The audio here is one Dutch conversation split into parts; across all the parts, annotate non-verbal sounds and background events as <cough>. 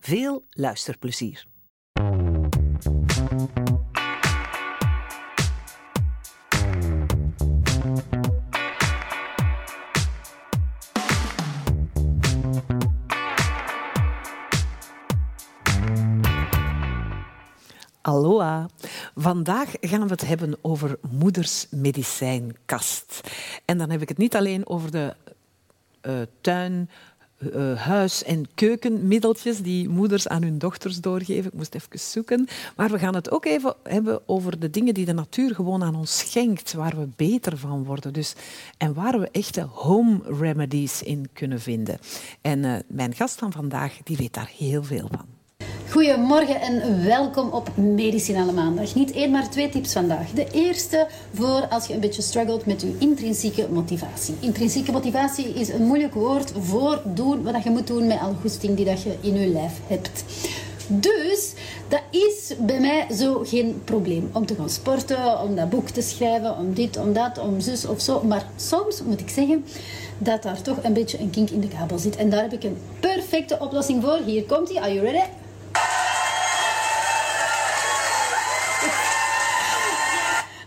Veel luisterplezier. Aloha. Vandaag gaan we het hebben over moeders medicijnkast. En dan heb ik het niet alleen over de uh, tuin, uh, huis- en keukenmiddeltjes die moeders aan hun dochters doorgeven. Ik moest even zoeken. Maar we gaan het ook even hebben over de dingen die de natuur gewoon aan ons schenkt, waar we beter van worden. Dus, en waar we echte home remedies in kunnen vinden. En uh, mijn gast van vandaag die weet daar heel veel van. Goedemorgen en welkom op Medicinale Maandag. Niet één, maar twee tips vandaag. De eerste voor als je een beetje struggelt met je intrinsieke motivatie. Intrinsieke motivatie is een moeilijk woord voor doen wat je moet doen met alle goesting die dat je in je lijf hebt. Dus dat is bij mij zo geen probleem om te gaan sporten, om dat boek te schrijven, om dit, om dat, om zus of zo. Maar soms moet ik zeggen dat daar toch een beetje een kink in de kabel zit. En daar heb ik een perfecte oplossing voor. Hier komt hij. Are you ready?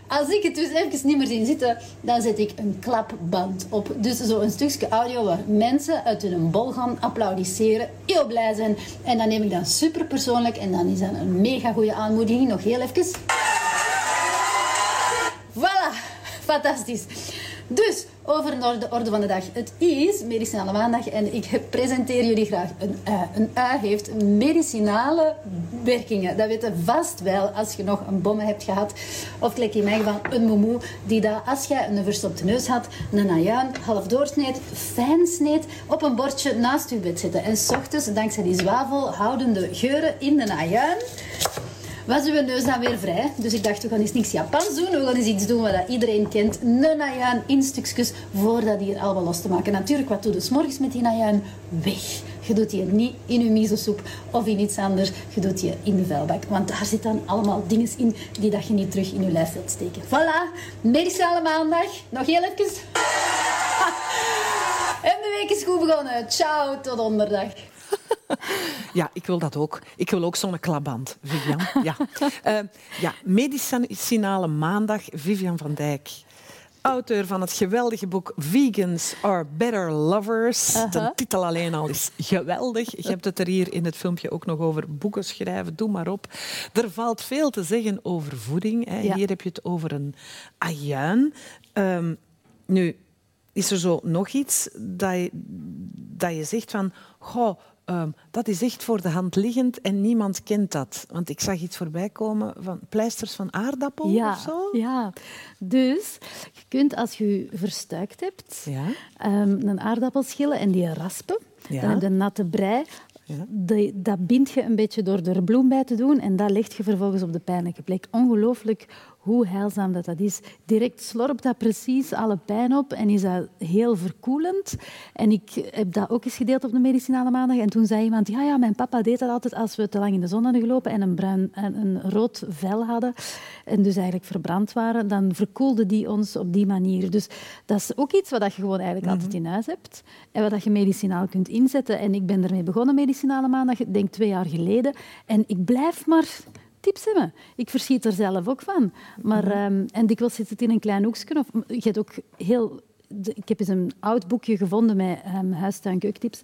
Als ik het dus even niet meer zie zitten, dan zet ik een klapband op. Dus zo een stukje audio waar mensen uit hun bol gaan applaudisseren, heel blij zijn. En dan neem ik dat super persoonlijk en dan is dat een mega goede aanmoediging. Nog heel even. Voilà, fantastisch. Dus, over naar de orde van de dag. Het is medicinale maandag en ik presenteer jullie graag een ui. Een ui heeft medicinale werkingen. Dat weet je vast wel als je nog een bomme hebt gehad. Of gelijk in mijn geval een momoe, die dat als je een verstopte neus had, een ajuin half doorsneed, fijn sneed, op een bordje naast je bed zetten. En s ochtends, dankzij die zwavelhoudende geuren in de ajuin, was uw neus dan weer vrij. Dus ik dacht, we gaan eens niks Japans doen. We gaan eens iets doen wat iedereen kent. Een najuin in stukjes voordat hier allemaal los te maken. Natuurlijk, wat doe je s morgens met die najuin? Weg. Je doet die niet in je miso-soep of in iets anders. Je doet die in de vuilbak. Want daar zitten dan allemaal dingen in die dat je niet terug in je lijf wilt steken. Voilà, medicale maandag. Nog heel even. <laughs> En de week is goed begonnen. Ciao, tot donderdag. <laughs> Ja, ik wil dat ook. Ik wil ook zo'n klaband, Vivian. Ja. Uh, ja, Medicinale Maandag, Vivian van Dijk. Auteur van het geweldige boek Vegans are Better Lovers. Uh -huh. De titel alleen al is geweldig. Je hebt het er hier in het filmpje ook nog over boeken schrijven. Doe maar op. Er valt veel te zeggen over voeding. Hè. Ja. Hier heb je het over een ajuin. Um, nu, is er zo nog iets dat je, dat je zegt van... Goh, Um, dat is echt voor de hand liggend en niemand kent dat. Want ik zag iets voorbij komen van pleisters van aardappel ja, of zo. Ja, dus je kunt als je verstuikt hebt, ja. um, een aardappel schillen en die raspen. Ja. Dan heb je een natte brei. Ja. Dat bind je een beetje door er bloem bij te doen en dat leg je vervolgens op de pijnlijke plek. Ongelooflijk hoe heilzaam dat, dat is. Direct slorpt dat precies alle pijn op en is dat heel verkoelend. En ik heb dat ook eens gedeeld op de medicinale maandag. En toen zei iemand, ja, ja, mijn papa deed dat altijd als we te lang in de zon hadden gelopen en een, bruin, en een rood vel hadden en dus eigenlijk verbrand waren, dan verkoelde die ons op die manier. Dus dat is ook iets wat je gewoon eigenlijk mm -hmm. altijd in huis hebt en wat je medicinaal kunt inzetten. En ik ben ermee begonnen, medicinale maandag, denk twee jaar geleden. En ik blijf maar tips hebben. Ik verschiet er zelf ook van. Maar, -hmm. um, en dikwijls zit het in een klein hoekje. Of, je hebt ook heel... Ik heb eens een oud boekje gevonden met um, huistuin keukentips.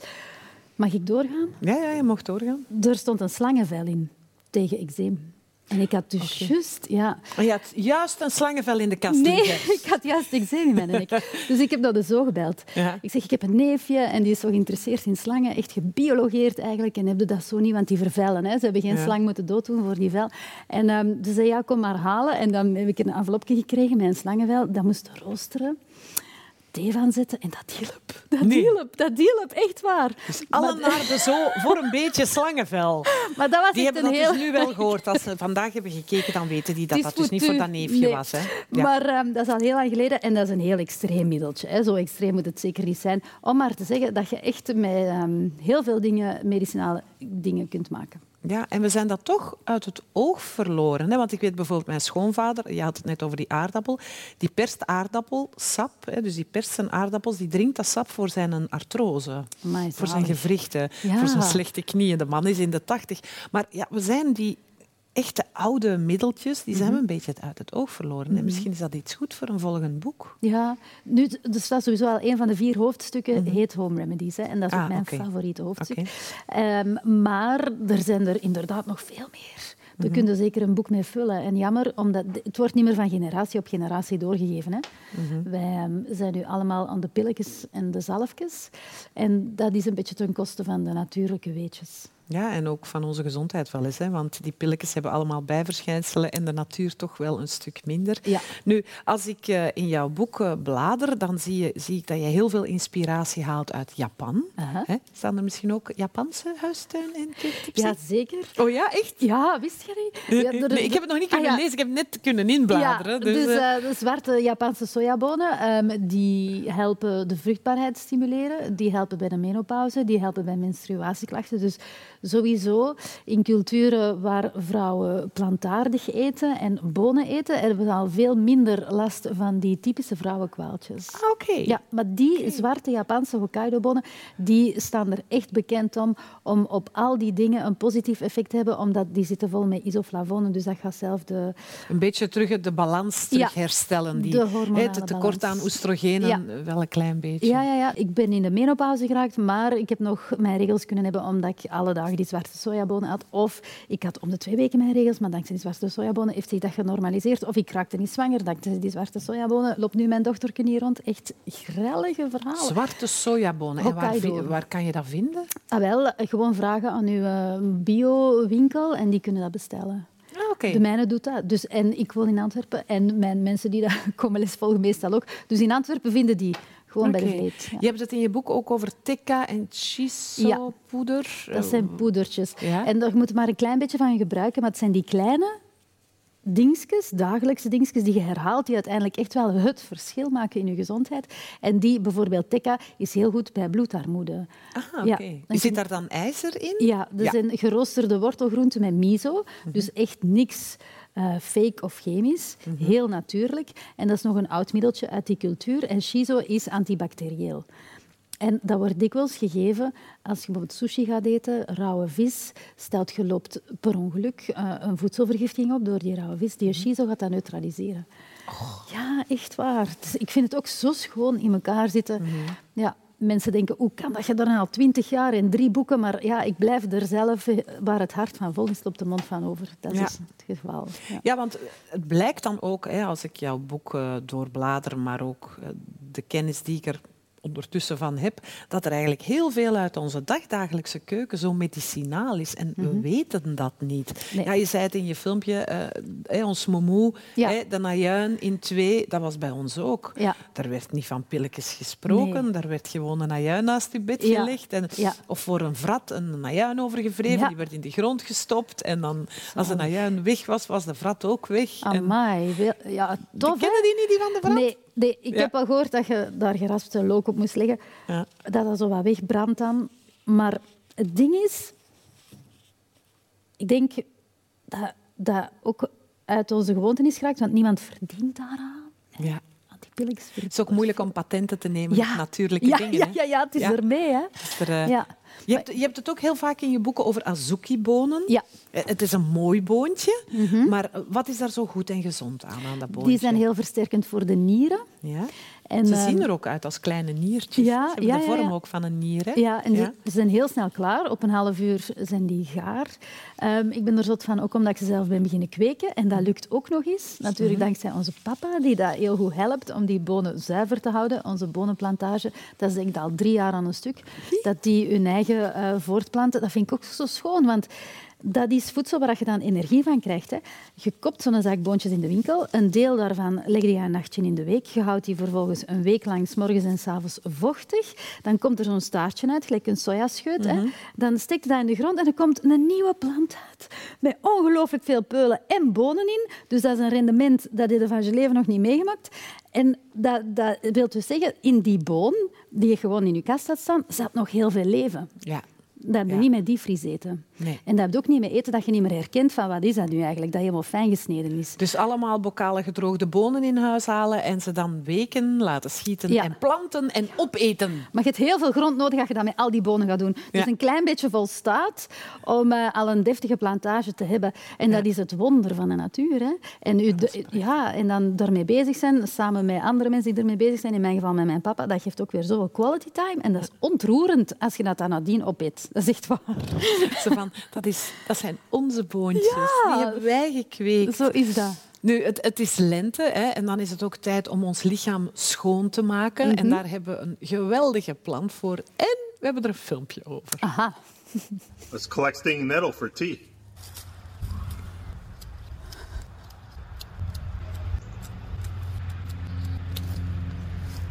Mag ik doorgaan? Ja, ja, je mag doorgaan. Er stond een slangenvel in tegen eczeem. En ik had dus okay. juist... Ja. Je had juist een slangenvel in de kast Nee, <laughs> ik had juist eczeem in mijn nek. <laughs> Dus ik heb dat dus zo gebeld. Ja. Ik zeg, ik heb een neefje en die is zo geïnteresseerd in slangen. Echt gebiologeerd eigenlijk. En heb dat zo niet, want die vervellen. Hè. Ze hebben geen ja. slang moeten dooddoen voor die vel. En um, ze zei, ja, kom maar halen. En dan heb ik een envelopje gekregen met een slangenvel. Dat moest roosteren. Thee van zetten en dat hielp. Dat hielp, dat hielp, echt waar. Dus alle maar... de zo voor een beetje slangenvel. <laughs> Maar dat was die hebben dat dus nu wel gehoord. Als ze <laughs> vandaag hebben gekeken, dan weten die dat dat dus niet voor dat neefje was. Hè? Ja. Maar ehm, dat is al heel lang geleden en dat is een heel extreem middeltje. Hè. Zo extreem moet het zeker niet zijn. Om maar te zeggen dat je echt met um, heel veel dingen, medicinale dingen kunt maken. Ja, en we zijn dat toch uit het oog verloren. Hè? Want ik weet bijvoorbeeld, mijn schoonvader, je had het net over die aardappel, die perst aardappelsap, hè? dus die perst zijn aardappels, die drinkt dat sap voor zijn artrose, voor zijn gewrichten, voor zijn slechte knieën. De man is in de tachtig. Maar ja, we zijn die echte oude middeltjes, die zijn we mhm. een beetje uit het oog verloren. En mhm. misschien is dat iets goed voor een volgend boek. Ja, nu, er staat sowieso al een van de vier hoofdstukken, mm heet Home Remedies. Hè, en dat is ook ah, mijn favoriete hoofdstuk. Ehm, maar er zijn er inderdaad nog veel meer. Daar mm kun zeker een boek mee vullen. En jammer, omdat het wordt niet meer van generatie op generatie doorgegeven. Hè. Mhm. Wij ehm, zijn nu allemaal aan de pilletjes en de zalfjes. En dat is een beetje ten koste van de natuurlijke weetjes. Ja, en ook van onze gezondheid wel eens. Hè? Want die pilletjes hebben allemaal bijverschijnselen en de natuur toch wel een stuk minder. Ja. Nu, als ik uh, in jouw boek uh, blader, dan zie, je, zie ik dat je heel veel inspiratie haalt uit Japan. Hè? Staan er misschien ook Japanse huistuin tips Ja, zeker. Oh ja, echt? Ja, wist je niet? Ja, nee, ik heb het nog niet kunnen ah, lezen, ik heb het net kunnen inbladeren. Dus, dus uh, de zwarte Japanse sojabonen, um, die helpen de vruchtbaarheid stimuleren. Die helpen bij de menopauze, die helpen bij menstruatieklachten. Dus Sowieso in culturen waar vrouwen plantaardig eten en bonen eten, hebben we al veel minder last van die typische vrouwenkwaaltjes. Ah, oké. Ja, maar die zwarte Japanse Hokkaido-bonen, die staan er echt bekend om, om op al die dingen een positief effect te hebben, omdat die zitten vol met isoflavonen, dus dat gaat zelf de... Een beetje terug de balans terug herstellen. Die, het tekort aan oestrogenen wel een klein beetje. Ja, ja, ja, ik ben in de menopauze geraakt, maar ik heb nog mijn regels kunnen hebben omdat ik alle dagen die zwarte sojabonen had. Of ik had om de twee weken mijn regels, maar dankzij die zwarte sojabonen heeft zich dat genormaliseerd. Of ik raakte niet zwanger dankzij die zwarte sojabonen. Loopt nu mijn dochter hier rond. Echt grellige verhalen. Zwarte sojabonen. En waar, waar, kan je dat vinden? Ah, wel, gewoon vragen aan uw uh, bio-winkel en die kunnen dat bestellen. Ah, de mijne doet dat. Dus, en ik woon in Antwerpen en mijn mensen die dat <laughs> komen les volgen meestal ook. Dus in Antwerpen vinden die gewoon bij de vleet. Je hebt het in je boek ook over tikka en shiso-poeder. Ja, dat zijn poedertjes. En daar moet je maar een klein beetje van gebruiken, maar het zijn die kleine dingetjes, dagelijkse dingetjes die je herhaalt, die uiteindelijk echt wel het verschil maken in je gezondheid. En die, bijvoorbeeld tikka, is heel goed bij bloedarmoede. Ah, oké. Ja. Zit daar dan ijzer in? Ja, dat zijn geroosterde wortelgroenten met miso. Dus echt niks uh, fake of chemisch, mhm. heel natuurlijk. En dat is nog een oud middeltje uit die cultuur. En shiso is antibacterieel. En dat wordt dikwijls gegeven als je bijvoorbeeld sushi gaat eten, rauwe vis. Stelt je loopt per ongeluk uh, een voedselvergiftiging op door die rauwe vis. Die mhm. shiso gaat dat neutraliseren. Oh. Ja, echt waar. Ik vind het ook zo schoon in elkaar zitten. Mhm. Ja, mensen denken, hoe kan dat? Je dan al twintig jaar in drie boeken, maar ja, ik blijf er zelf, eh, waar het hart van vol is, op de mond van over. Dat is het geval. Ja. ja. want het blijkt dan ook, hè, als ik jouw boek uh, doorblader, maar ook uh, de kennis die ik er ondertussen van heb, dat er eigenlijk heel veel uit onze dagdagelijkse keuken zo medicinaal is. En we mhm. weten dat niet. Ja, je zei het in je filmpje, uh, ons momoe, ja. de najuin in twee, dat was bij ons ook. Ja. Daar werd niet van pilletjes gesproken, nee. daar werd gewoon een najuin naast je bed gelegd. En, Of voor een vrat een najuin overgevreven, die werd in de grond gestopt. En dan, als de najuin weg was, was de vrat ook weg. Amai, en... ja, tof. Kennen die niet, die van de vrat? Nee. Nee, ik heb al gehoord dat je daar geraspte look op moest leggen. Ja. Dat dat zo wat wegbrandt dan. Maar het ding is... Ik denk dat dat ook uit onze gewoonte is geraakt, want niemand verdient daaraan. Ja. Het is ook moeilijk om patenten te nemen ja. op natuurlijke ja, dingen. Ja, ja, ja, het is ermee. Hè. er, uh, ja. Je hebt, je hebt het ook heel vaak in je boeken over azuki-bonen. Ja. Eh, het is een mooi boontje, mm maar wat is daar zo goed en gezond aan, aan dat boontje? Die zijn heel versterkend voor de nieren. Ja. En, ze zien ehm, er ook uit als kleine niertjes. Ja, ze hebben ja, de vorm ook van een nier. Hè? Ja, en ze zijn heel snel klaar. Op een half uur zijn die gaar. Um, ik ben er zot van, ook omdat ik ze zelf ben beginnen kweken. En dat lukt ook nog eens. Natuurlijk mhm. dankzij onze papa, die dat heel goed helpt om die bonen zuiver te houden. Onze bonenplantage, dat is denk ik al drie jaar aan een stuk. Dat die hun eigen uh, voortplanten. Dat vind ik ook zo schoon, want Dat is voedsel waar je dan energie van krijgt. Hè. Je koopt zo'n zak boontjes in de winkel. Een deel daarvan leg je een nachtje in de week. Je houdt die vervolgens een week lang s morgens en s avonds vochtig. Dan komt er zo'n staartje uit, gelijk een sojascheut. hè. Mhm. Dan steekt je dat in de grond en er komt een nieuwe plant uit. Met ongelooflijk veel peulen en bonen in. Dus dat is een rendement dat je van je leven nog niet meegemaakt. En dat, dat wil dus zeggen, in die boon, die je gewoon in je kast had staan, zat nog heel veel leven. Ja. Dat heb je Ja. niet met diepvries eten. Nee. En dat heb je ook niet met eten dat je niet meer herkent van wat is dat nu eigenlijk, dat helemaal fijn gesneden is. Dus allemaal bokalen gedroogde bonen in huis halen en ze dan weken laten schieten Ja. en planten en opeten. Maar je hebt heel veel grond nodig als je dat met al die bonen gaat doen. Dus een klein beetje volstaat om eh, al een deftige plantage te hebben. En dat is het wonder van de natuur. Hè. En, u, ja, en dan daarmee bezig zijn, samen met andere mensen die ermee bezig zijn, in mijn geval met mijn papa, dat geeft ook weer zoveel quality time. En dat is ontroerend als je dat dan nadien opeet. Dat is echt waar. <laughs> Zo van, dat, is, dat zijn onze boontjes. Ja. Die hebben wij gekweekt. Zo is dat. Nu, het, het is lente hè, en dan is het ook tijd om ons lichaam schoon te maken. Mhm. En daar hebben we een geweldige plant voor. En we hebben er een filmpje over. Aha. Let's collect stinging nettle for tea.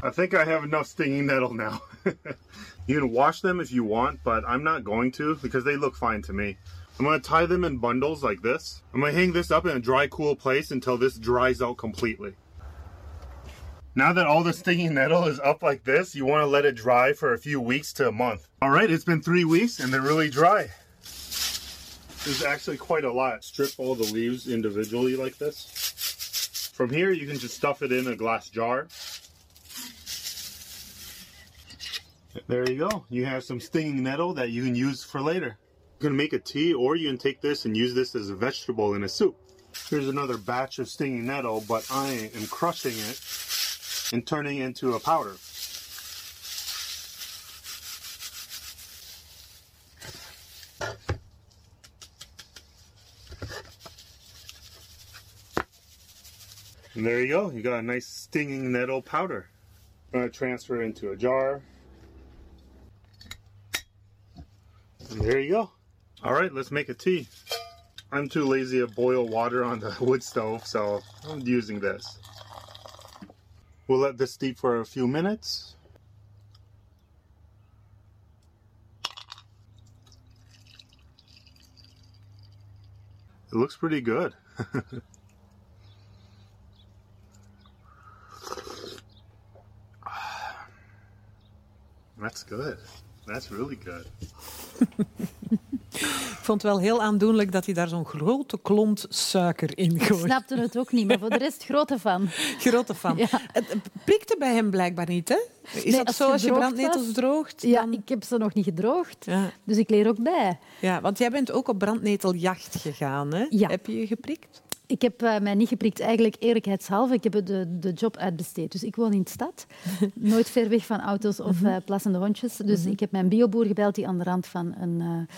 I think I have enough stinging nettle now. <laughs> you can wash them if you want, but I'm not going to because they look fine to me. I'm to tie them in bundles like this. I'm to hang this up in a dry, cool place until this dries out completely. Now that all the stinging nettle is up like this, you want to let it dry for a few weeks to a month. All right, it's been three weeks and they're really dry. There's actually quite a lot. Strip all the leaves individually like this. From here, you can just stuff it in a glass jar. There you go. You have some stinging nettle that you can use for later. You can make a tea or you can take this and use this as a vegetable in a soup. Here's another batch of stinging nettle, but I am crushing it and turning it into a powder. And there you go. You got a nice stinging nettle powder. I'm going to transfer into a jar. And there you go. All right, let's make a tea. I'm too lazy to boil water on the <laughs> wood stove, so I'm using this. We'll let this steep for a few minutes. It looks pretty good. <laughs> That's good. That's really good. Ik vond het wel heel aandoenlijk dat hij daar zo'n grote klont suiker in Ik gooit. snapte het ook niet, maar voor de rest grote fan. <laughs> Grote fan. Ja. Het prikte bij hem blijkbaar niet, hè? Is Nee, dat als zo als je brandnetels was- droogt? Ja, ik heb ze nog niet gedroogd. Ja. Dus ik leer ook bij. ja, want jij bent ook op brandneteljacht gegaan, hè? Ja. Heb je je geprikt? Ik heb eh, mij niet geprikt, eigenlijk eerlijkheidshalve. Ik heb de, de job uitbesteed. Dus ik woon in de stad, <laughs> nooit ver weg van auto's of Mhm. eh, plassende hondjes. Dus ik heb mijn bioboer gebeld die aan de rand van een eh,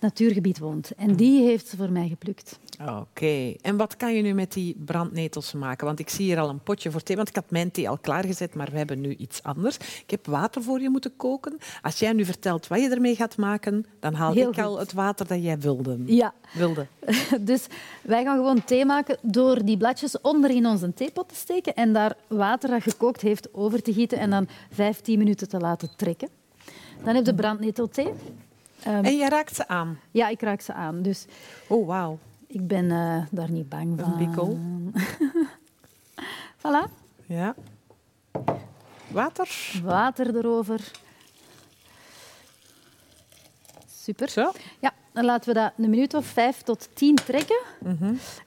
natuurgebied woont. En die heeft ze voor mij geplukt. Oké. En wat kan je nu met die brandnetels maken? Want ik zie hier al een potje voor thee, want ik had mijn thee al klaargezet, maar we hebben nu iets anders. Ik heb water voor je moeten koken. Als jij nu vertelt wat je ermee gaat maken, dan haal Heel ik al het water dat jij wilde. Ja, wilde. <laughs> dus wij gaan gewoon thee maken door die bladjes onder in onze theepot te steken en daar water dat gekookt heeft over te gieten en dan 15 minuten te laten trekken. Dan heb je brandnetelthee. Ehm, En jij raakt ze aan. ja, ik raak ze aan. Dus Oh, wauw. Ik ben eh, daar niet bang van. Een bikkel. <laughs> Voilà. Ja. Water. Water erover. Super. Zo. Ja, dan laten we dat een minuut of vijf tot tien trekken.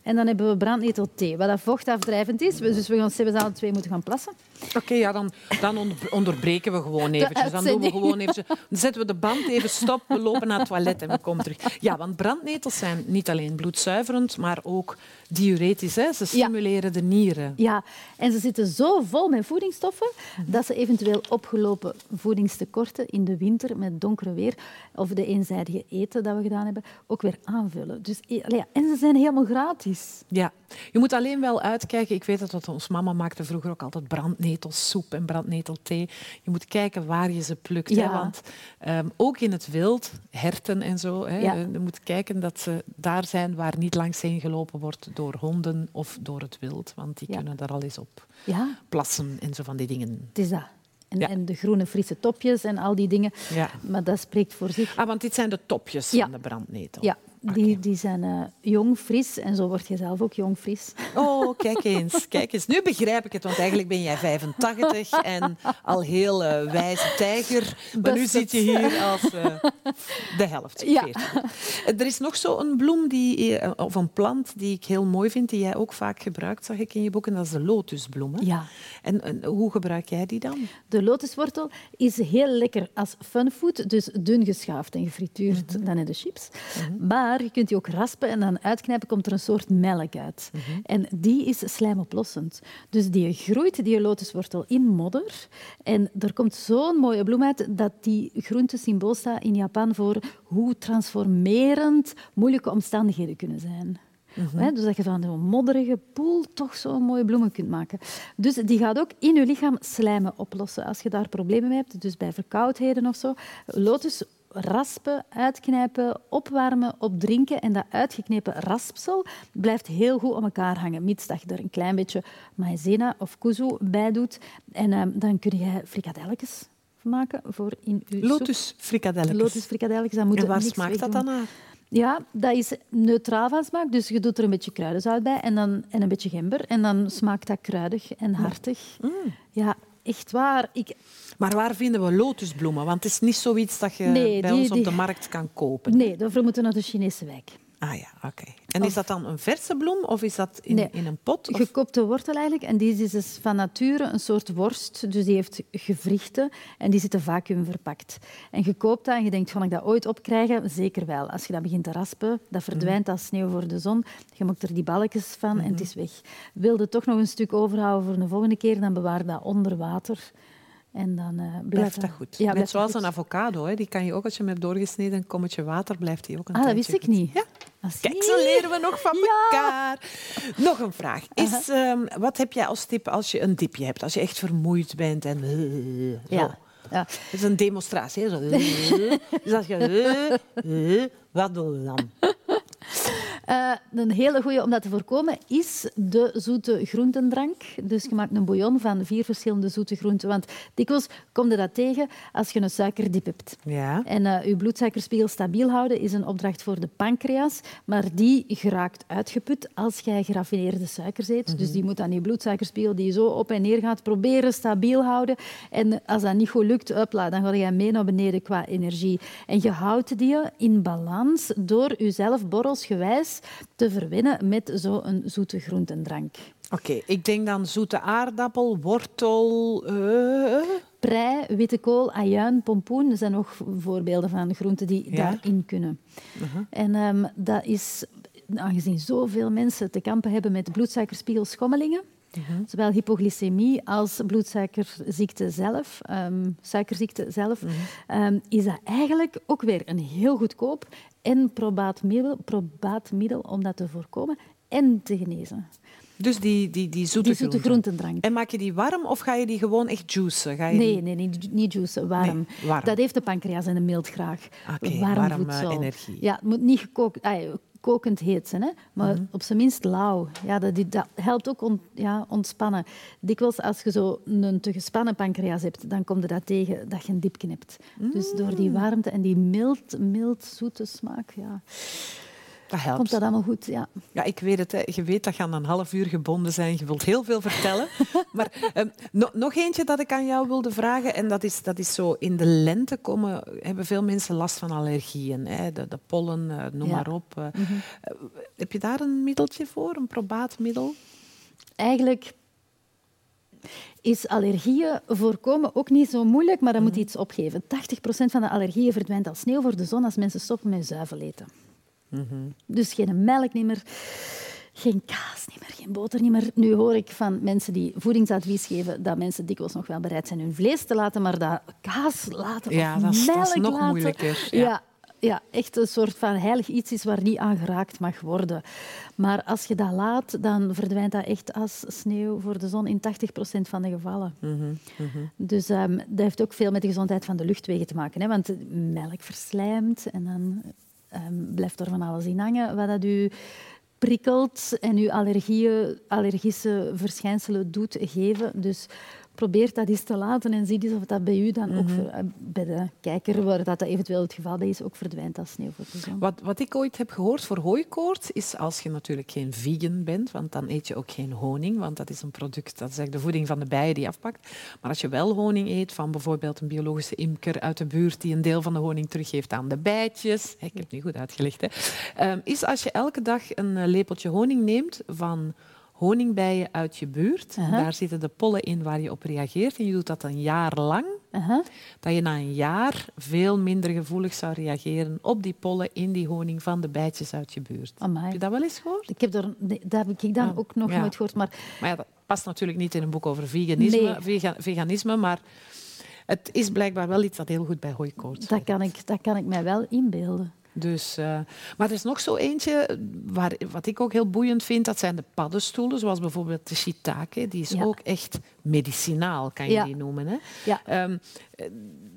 En dan hebben we brandnetelthee, wat dat vochtafdrijvend is. Dus we gaan zelfs alle twee moeten gaan plassen. Oké, ja, dan, dan onder- onderbreken we gewoon eventjes. Dan doen we gewoon eventjes, dan zetten we de band even stop, we lopen naar het toilet en we komen terug. Ja, want brandnetels zijn niet alleen bloedzuiverend, maar ook diuretisch. Hè? Ze stimuleren de nieren. Ja, en ze zitten zo vol met voedingsstoffen dat ze eventueel opgelopen voedingstekorten in de winter met donkere weer of de eenzijdige eten dat we gedaan gedaan hebben, ook weer aanvullen. Dus, ja, en ze zijn helemaal gratis. Ja, je moet alleen wel uitkijken. Ik weet dat, dat ons mama maakte vroeger ook altijd brandnetelsoep en brandnetelthee. Je moet kijken waar je ze plukt. Hè, want um, ook in het wild, herten en zo, hè, je moet kijken dat ze daar zijn waar niet langs heen gelopen wordt door honden of door het wild. Want die kunnen daar al eens op plassen en zo van die dingen. Het is dat. En, en, de groene frisse topjes en al die dingen. Ja. Maar dat spreekt voor zich. Ah, want dit zijn de topjes van de brandnetel. Ja, die, die zijn uh, jong, fris en zo word je zelf ook jong, fris. Oh, kijk eens, kijk eens. Nu begrijp ik het, want eigenlijk ben jij 85 en al heel uh, wijze tijger. Maar nu zit je hier als uh, de helft. Ja. Er is nog zo'n bloem die, of een plant die ik heel mooi vind, die jij ook vaak gebruikt, zag ik in je boek, en dat is de lotusbloem. Ja. En, en, hoe gebruik jij die dan? De lotuswortel is heel lekker als funfood, dus dun geschaafd en gefrituurd, mm dan in de chips. Mhm. Maar je kunt die ook raspen en dan uitknijpen, komt er een soort melk uit. Mhm. En die is slijmoplossend. Dus die groeit, die lotuswortel, in modder. En er komt zo'n mooie bloem uit dat die groente symbool staat in Japan voor hoe transformerend moeilijke omstandigheden kunnen zijn. Mm Dus dat je van een modderige poel toch zo'n mooie bloemen kunt maken. Dus die gaat ook in je lichaam slijmen oplossen als je daar problemen mee hebt. Dus bij verkoudheden of zo. Lotus raspen, uitknijpen, opwarmen, opdrinken. En dat uitgeknepen raspsel blijft heel goed om elkaar hangen, mits dat je er een klein beetje maïzena of kuzu bij doet. En um, dan kun je frikadelletjes maken voor in je Lotus frikadelletjes. Lotus frikadelletjes. en waar smaakt dat dan naar? Ja, dat is neutraal van smaak. Dus je doet er een beetje kruidenzout bij en, dan, en een beetje gember. En dan smaakt dat kruidig en hartig. Mm. Ja, echt waar. Ik... Maar waar vinden we lotusbloemen? Want het is niet zoiets dat je bij ons op de markt kan kopen. Nee, daarvoor moeten we naar de Chinese wijk. Ah ja, oké. En is dat dan een verse bloem of is dat in, in een pot? Of? Gekoopte wortel eigenlijk. En die is dus van nature een soort worst. Dus die heeft gewrichten en die zitten vacuüm verpakt. En je koopt dat en je denkt, kan ik dat ooit opkrijgen? Zeker wel. Als je dat begint te raspen, dat verdwijnt mhm. als sneeuw voor de zon. Je maakt er die balkjes van en het is weg. Wilde toch nog een stuk overhouden voor de volgende keer, dan bewaar dat onder water. En dan uh, blijft dat goed. Ja, Net zoals een avocado, hè. die kan je ook als je hem hebt doorgesneden, een kommetje water, blijft die ook een Ah, dat wist ik niet. Ja. Kijk, zo leren we nog van elkaar. Nog een vraag. Is, um, wat heb jij als tip als je een dipje hebt? Als je echt vermoeid bent en... Uh, ja. Ja. Het is een demonstratie. Hè? Zo. dus als je... wat doe je dan? Uh, een hele goede om dat te voorkomen is de zoete groentendrank. Dus je maakt een bouillon van vier verschillende zoete groenten. Want dikwijls kom je dat tegen als je een suikerdiep hebt. Ja. En uh, je bloedsuikerspiegel stabiel houden is een opdracht voor de pancreas. Maar die geraakt uitgeput als jij geraffineerde suikers eet. Dus mhm. die moet aan je bloedsuikerspiegel die zo op en neer gaat proberen stabiel houden. En als dat niet goed lukt, upla, dan ga je mee naar beneden qua energie. En je houdt die in balans door jezelf borrelsgewijs te verwinnen met zo'n zoete groentendrank. Oké, ik denk dan zoete aardappel, wortel... Uh... Prei, witte kool, ajuin, pompoen. Dat zijn nog voorbeelden van groenten die daarin kunnen. Uh-huh. En um, dat is, aangezien zoveel mensen te kampen hebben met bloedsuikerspiegelschommelingen, uh-huh. Zowel hypoglycemie als bloedsuikerziekte zelf, um, suikerziekte zelf, uh-huh. um, is dat eigenlijk ook weer een heel goedkoop en probaat middel, probaat middel om dat te voorkomen en te genezen. Dus die, die, die zoete, die zoete groentendrank. En maak je die warm of ga je die gewoon echt juicen? Ga je nee, nee, nee, niet juicen, warm. Nee, warm. Dat heeft de pancreas en de mild graag. Okay, warm warme voedsel. energie. Ja, het moet niet gekookt... Ah, kokend heet zijn, hè? maar mhm. op zijn minst lauw. Ja, dat, dat helpt ook on, ja, ontspannen. Dikwijls als je zo een te gespannen pancreas hebt, dan komt er dat tegen dat je een diep knipt. Dus door die mm. warmte en die mild, mild zoete smaak, ja. Dat helpt. Komt dat allemaal goed, ja. Ja, ik weet het. Hè. Je weet dat je aan een half uur gebonden bent. Je wilt heel veel vertellen. <laughs> maar um, nog eentje dat ik aan jou wilde vragen. En dat is, dat is zo, in de lente komen, hebben veel mensen last van allergieën. Hè. De, de pollen, uh, noem maar op. Uh, mm -hmm. uh, heb je daar een middeltje voor, een probaatmiddel? Eigenlijk is allergieën voorkomen ook niet zo moeilijk, maar dan moet je iets opgeven. 80% van de allergieën verdwijnt als sneeuw voor de zon als mensen stoppen met zuivel eten. Dus geen melk niet meer, geen kaas niet meer, geen boter niet meer. Nu hoor ik van mensen die voedingsadvies geven dat mensen dikwijls nog wel bereid zijn hun vlees te laten, maar dat kaas laten ja, of dat is, melk dat is nog laten, moeilijker. Ja. ja, echt een soort van heilig iets is waar niet aan geraakt mag worden. Maar als je dat laat, dan verdwijnt dat echt als sneeuw voor de zon in 80% van de gevallen. Mhm, mhm. Dus um, dat heeft ook veel met de gezondheid van de luchtwegen te maken. Hè? Want melk verslijmt en dan um, blijft er van alles in hangen wat dat u prikkelt en uw allergieën, allergische verschijnselen doet geven. Dus probeer dat eens te laten en zie eens of dat bij u dan ook, mhm. bij de kijker, waar dat eventueel het geval bij is, ook verdwijnt als sneeuw voor de zon. Wat, wat ik ooit heb gehoord voor hooikoorts, is als je natuurlijk geen vegan bent, want dan eet je ook geen honing, want dat is een product, dat is eigenlijk de voeding van de bijen die afpakt. Maar als je wel honing eet van bijvoorbeeld een biologische imker uit de buurt die een deel van de honing teruggeeft aan de bijtjes, ik heb het niet goed uitgelegd, hè, ehm, is als je elke dag een eh, lepeltje honing neemt van honingbijen uit je buurt. Daar zitten de pollen in waar je op reageert. En je doet dat een jaar lang. Dat je na een jaar veel minder gevoelig zou reageren op die pollen in die honing van de bijtjes uit je buurt. Heb je dat wel eens gehoord? Ik heb er, dat heb ik dan ook nog nooit gehoord. Maar... maar ja, dat past natuurlijk niet in een boek over veganisme, veganisme maar het is blijkbaar wel iets dat heel goed bij hooikoorts dat kan ik Dat kan ik mij wel inbeelden. Dus, uh, maar er is nog zo eentje, waar, wat ik ook heel boeiend vind, dat zijn de paddenstoelen, zoals bijvoorbeeld de shiitake. Die is ook echt medicinaal, kan je die noemen. Hè? Ja. Um,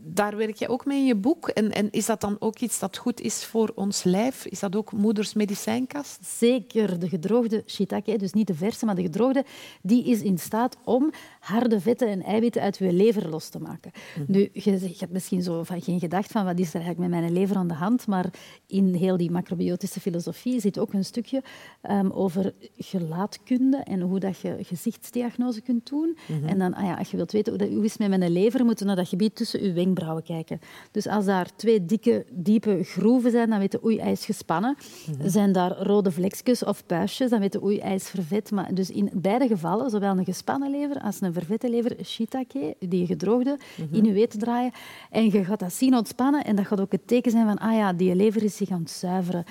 daar werk je ook mee in je boek. En, en, is dat dan ook iets dat goed is voor ons lijf? Is dat ook moeders medicijnkast? Zeker. De gedroogde shiitake, dus niet de verse, maar de gedroogde, die is in staat om harde vetten en eiwitten uit je lever los te maken. Mhm. Nu, je, je, hebt misschien zo van geen gedacht van wat is er eigenlijk met mijn lever aan de hand, maar in heel die macrobiotische filosofie zit ook een stukje um, over gelaatkunde en hoe dat je gezichtsdiagnose kunt doen. En dan, ah ja, als je wilt weten hoe, dat, hoe is met mijn lever, moeten naar dat gebied tussen je wenkbrauwen kijken. Dus als daar twee dikke, diepe groeven zijn, dan weten oei, hij is gespannen. Zijn daar rode vlekjes of puistjes, dan weten oei, hij is vervet. Maar dus in beide gevallen, zowel een gespannen lever als een vervette lever, shiitake, die gedroogde, in je weet draaien. En je gaat dat zien ontspannen en dat gaat ook het teken zijn van ah ja, die lever is zich aan het zuiveren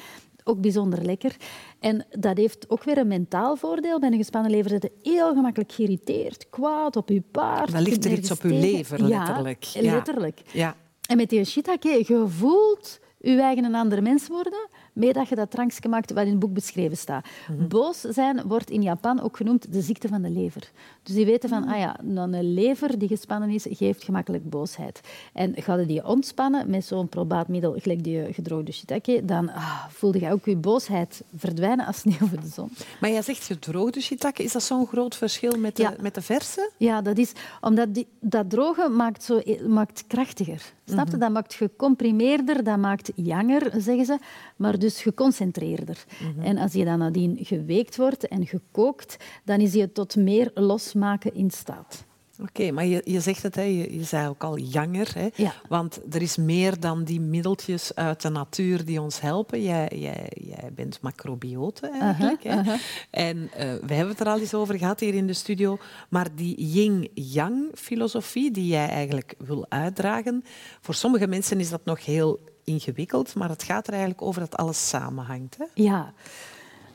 ook bijzonder lekker. En dat heeft ook weer een mentaal voordeel. Bij een gespannen lever zit je heel gemakkelijk geïrriteerd, kwaad op je paard. Dan ligt er iets op je lever, letterlijk. Ja, letterlijk. Ja. En met die shiitake, je voelt je eigen een andere mens worden, mee dat je dat drankje maakt wat in het boek beschreven staat. Mhm. Boos zijn wordt in Japan ook genoemd de ziekte van de lever. Dus die weten van, mhm. ah ja, een lever die gespannen is, geeft gemakkelijk boosheid. En ga je die ontspannen met zo'n probaat middel, gelijk die gedroogde shiitake, dan ah, voelde je ook je boosheid verdwijnen als sneeuw voor de zon. Maar jij zegt gedroogde shiitake, is dat zo'n groot verschil met de, met de verse? Ja, dat is omdat die, dat droge maakt, zo, maakt krachtiger. Snap je? Mhm. Dat maakt gecomprimeerder, dat maakt janger, zeggen ze, maar dus geconcentreerder. Mhm. En als je dan nadien geweekt wordt en gekookt, dan is je tot meer losmaken in staat. Oké, maar je, je zegt het, hè, je, je zei ook al janger. Hè, ja. Want er is meer dan die middeltjes uit de natuur die ons helpen. Jij, jij, jij bent macrobiote eigenlijk. hè. En uh, we hebben het er al eens over gehad hier in de studio. Maar die yin-yang filosofie die jij eigenlijk wil uitdragen, voor sommige mensen is dat nog heel ingewikkeld. Maar het gaat er eigenlijk over dat alles samenhangt. Hè? Ja.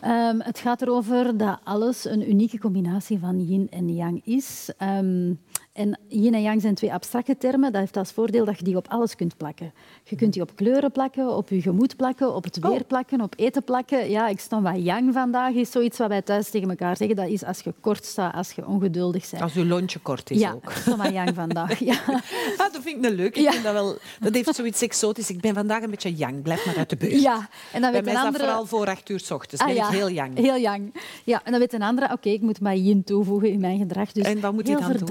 Um, het gaat erover dat alles een unieke combinatie van yin en yang is. Um, en yin en yang zijn twee abstracte termen. Dat heeft als voordeel dat je die op alles kunt plakken. Je kunt die op kleuren plakken, op je gemoed plakken, op het weer oh. plakken, op eten plakken. Ja, ik stond wat yang vandaag, is zoiets wat wij thuis tegen elkaar zeggen. Dat is als je kort staat, als je ongeduldig bent. Als je lontje kort is ja, ook. Ja, wat yang vandaag. Ja. <laughs> Ah, dat vind ik leuk. Ik vind dat, wel, dat heeft zoiets exotisch. Ik ben vandaag een beetje yang. Blijf maar uit de buurt. Ja, en dan Bij mij is andere... dat vooral voor acht uur s ochtends. Ah, ben ik heel yang. Heel yang. Ja, en dan weet een andere, oké, ik moet maar yin toevoegen in mijn gedrag. Dus en wat moet je dan doen?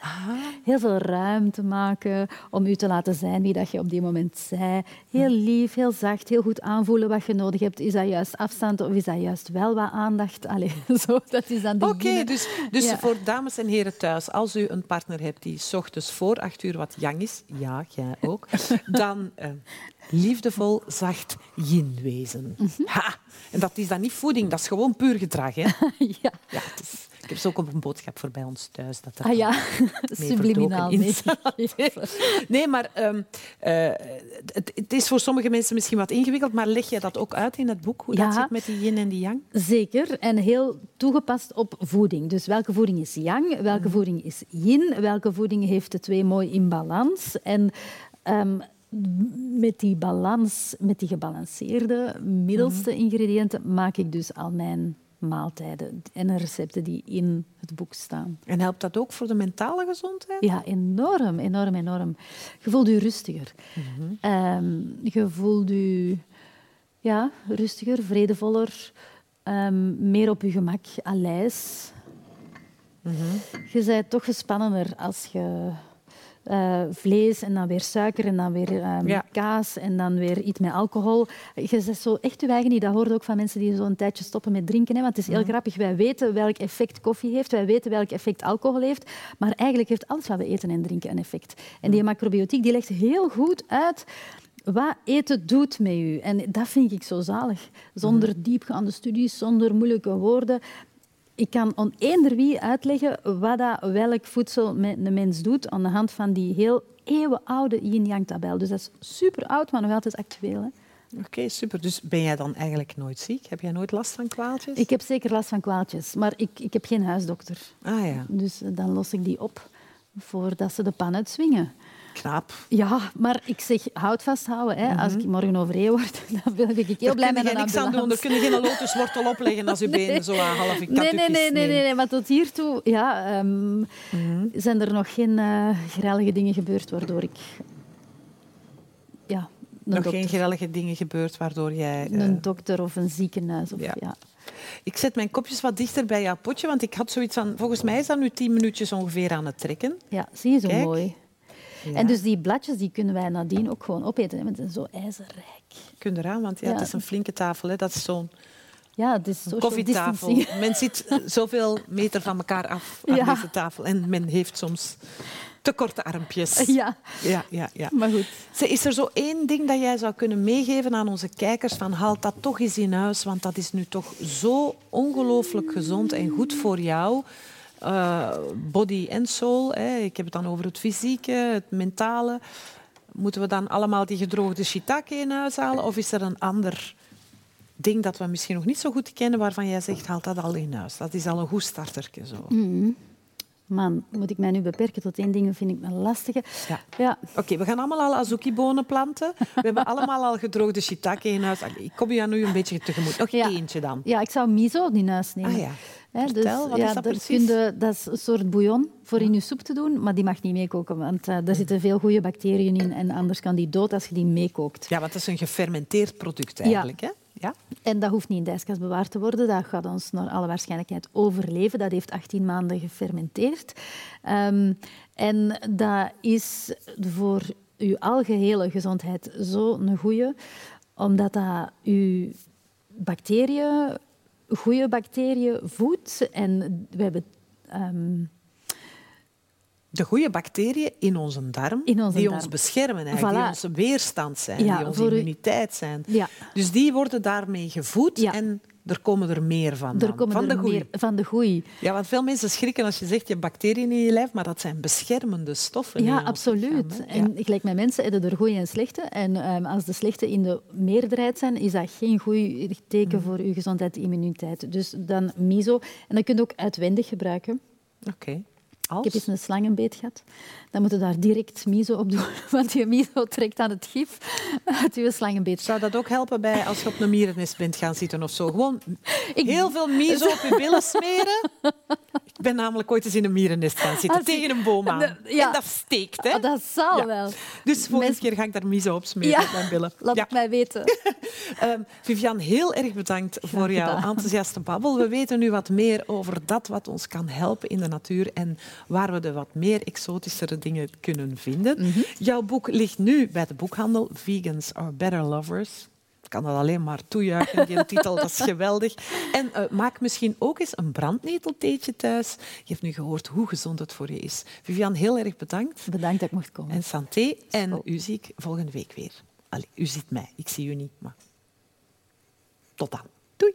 Zijn. Heel veel ruimte maken om u te laten zijn wie dat je op die moment zei. Heel lief, heel zacht, heel goed aanvoelen wat je nodig hebt. Is dat juist afstand of is dat juist wel wat aandacht? Allee, <laughs> zo, dat is dan Oké, dus, dus voor dames en heren thuis, als u een partner hebt die s ochtends voor acht uur wat jang is, ja, jij ook, <laughs> dan uh, liefdevol, zacht yin wezen. Mhm. ha, en dat is dan niet voeding, dat is gewoon puur gedrag. Hè? <laughs> ja. ja ik heb ze ook op een boodschap voor bij ons thuis. Dat ah ja, <laughs> subliminaal. Nee. <laughs> nee, maar um, uh, het, het, is voor sommige mensen misschien wat ingewikkeld, maar leg je dat ook uit in het boek, hoe dat zit met die yin en die yang? Zeker, en heel toegepast op voeding. Dus welke voeding is yang, welke mhm. voeding is yin, welke voeding heeft de twee mooi in balans. En um, met die balans, met die gebalanceerde middelste mhm. ingrediënten, maak ik dus al mijn maaltijden en recepten die in het boek staan. En helpt dat ook voor de mentale gezondheid? Ja, enorm, enorm, enorm. Je voelt je rustiger. Mm je voelt je ja, rustiger, vredevoller, um, meer op je gemak, aleis. Mm Je bent toch gespannender als je uh, vlees en dan weer suiker en dan weer um, kaas en dan weer iets met alcohol. Je zegt zo echt je eigen niet. Dat hoort ook van mensen die zo'n tijdje stoppen met drinken. Hè? Want het is heel grappig. Wij weten welk effect koffie heeft. Wij weten welk effect alcohol heeft. Maar eigenlijk heeft alles wat we eten en drinken een effect. En die macrobiotiek die legt heel goed uit wat eten doet met u. En dat vind ik zo zalig. Zonder diepgaande studies, zonder moeilijke woorden ik kan on eender wie uitleggen wat dat, welk voedsel met een mens doet aan de hand van die heel eeuwenoude yin-yang-tabel. Dus dat is super oud, maar nog altijd actueel. Oké, super. Dus ben jij dan eigenlijk nooit ziek? Heb jij nooit last van kwaaltjes? Ik heb zeker last van kwaaltjes, maar ik, ik heb geen huisdokter. Ah ja. Dus eh, dan los ik die op voordat ze de pan uitzwingen. Knap. Ja, maar ik zeg, houd vasthouden. Hè. Als ik morgen overheen word, <laughs> dan ben ik heel blij met een niks aan doen. Er kun je geen lotuswortel <laughs> opleggen als je benen zo aan half nee, nee, nee, nee, nee, nee, maar tot hiertoe ja, um, zijn er nog geen uh, grellige dingen gebeurd waardoor ik... Ja, nog geen grellige dingen gebeurd waardoor jij... Uh... Een dokter of een ziekenhuis. Of, ja. ja. Ik zet mijn kopjes wat dichter bij jouw potje, want ik had zoiets van... Volgens mij is dat nu tien minuutjes ongeveer aan het trekken. Ja, zie je zo Kijk. mooi. En dus die bladjes die kunnen wij nadien ook gewoon opeten. Want het is zo ijzerrijk. Kun je eraan, want ja, het is een flinke tafel. Hè. Dat is zo'n ja, het is koffietafel. Men zit zoveel meter van elkaar af aan deze tafel. En men heeft soms te korte armpjes. Ja. Ja, ja, ja. Maar goed. Is er zo één ding dat jij zou kunnen meegeven aan onze kijkers? Van haal dat toch eens in huis, want dat is nu toch zo ongelooflijk gezond en goed voor jou. Uh, body en soul. Hè. Ik heb het dan over het fysieke, het mentale. Moeten we dan allemaal die gedroogde shiitake in huis halen? Of is er een ander ding dat we misschien nog niet zo goed kennen, waarvan jij zegt, haal dat al in huis? Dat is al een goed startertje. Zo. Mm. Man, moet ik mij nu beperken tot één ding? Dat vind ik een lastige. Ja. ja. Oké, we gaan allemaal al azuki-bonen planten. We hebben <laughs> allemaal al gedroogde shiitake in huis. Ik kom je nu een beetje tegemoet. Nog eentje dan. Ja, ik zou miso in huis nemen. Ah, ja. Dus, wat ja, is dat precies? dat is een soort bouillon voor in je soep te doen, maar die mag niet meekoken, want uh, daar zitten veel goede bacteriën in en anders kan die dood als je die meekookt. Ja, want dat is een gefermenteerd product eigenlijk, hè? Ja. En dat hoeft niet in de ijskast bewaard te worden. Dat gaat ons naar alle waarschijnlijkheid overleven. Dat heeft 18 maanden gefermenteerd. Um, en dat is voor uw algehele gezondheid zo'n goede, omdat dat uw bacteriën, goede bacteriën voedt. En we hebben um, de goede bacteriën in onze darm, die ons beschermen, eigenlijk, die onze weerstand zijn, die onze immuniteit zijn. Ja. Dus die worden daarmee gevoed en er komen er meer van. Er komen van, er de meer van de groei. Ja, want veel mensen schrikken als je zegt je hebt bacteriën in je lijf, maar dat zijn beschermende stoffen. Ja, absoluut. en gelijk met mensen hebben er goede en slechte. En um, als de slechte in de meerderheid zijn, is dat geen goed teken mm. voor je gezondheid en immuniteit. Dus dan miso. En dat kun je ook uitwendig gebruiken. Oké. Ik heb eens een slangenbeet gehad. Dan moet je daar direct miso op doen, <laughs> want je miso trekt aan het gif uit je slangenbeet. Zou dat ook helpen bij als je op een mierennest bent gaan zitten of zo? Gewoon heel veel miso op je billen <laughs> smeren. Ik ben namelijk ooit eens in een mierennest gaan zitten, tegen een boom aan. Ja. En dat steekt, hè? Ah, dat zal wel. Dus volgende keer ga ik daar miso op smeren op mijn billen. Laat het mij weten. <laughs> um, Vivian, heel erg bedankt voor jouw enthousiaste babbel. We weten nu wat meer over dat wat ons kan helpen in de natuur en waar we de wat meer exotischere dingen kunnen vinden. Mhm. Jouw boek ligt nu bij de boekhandel. Vegans are better lovers. Ik kan dat alleen maar toejuichen, die <laughs> titel, dat is geweldig. En uh, maak misschien ook eens een brandneteltheetje thuis. Je hebt nu gehoord hoe gezond het voor je is. Vivian, heel erg bedankt. Bedankt dat ik mocht komen. En santé. En u zie ik volgende week weer. Allee, u ziet mij, ik zie u niet, maar tot dan. Doei.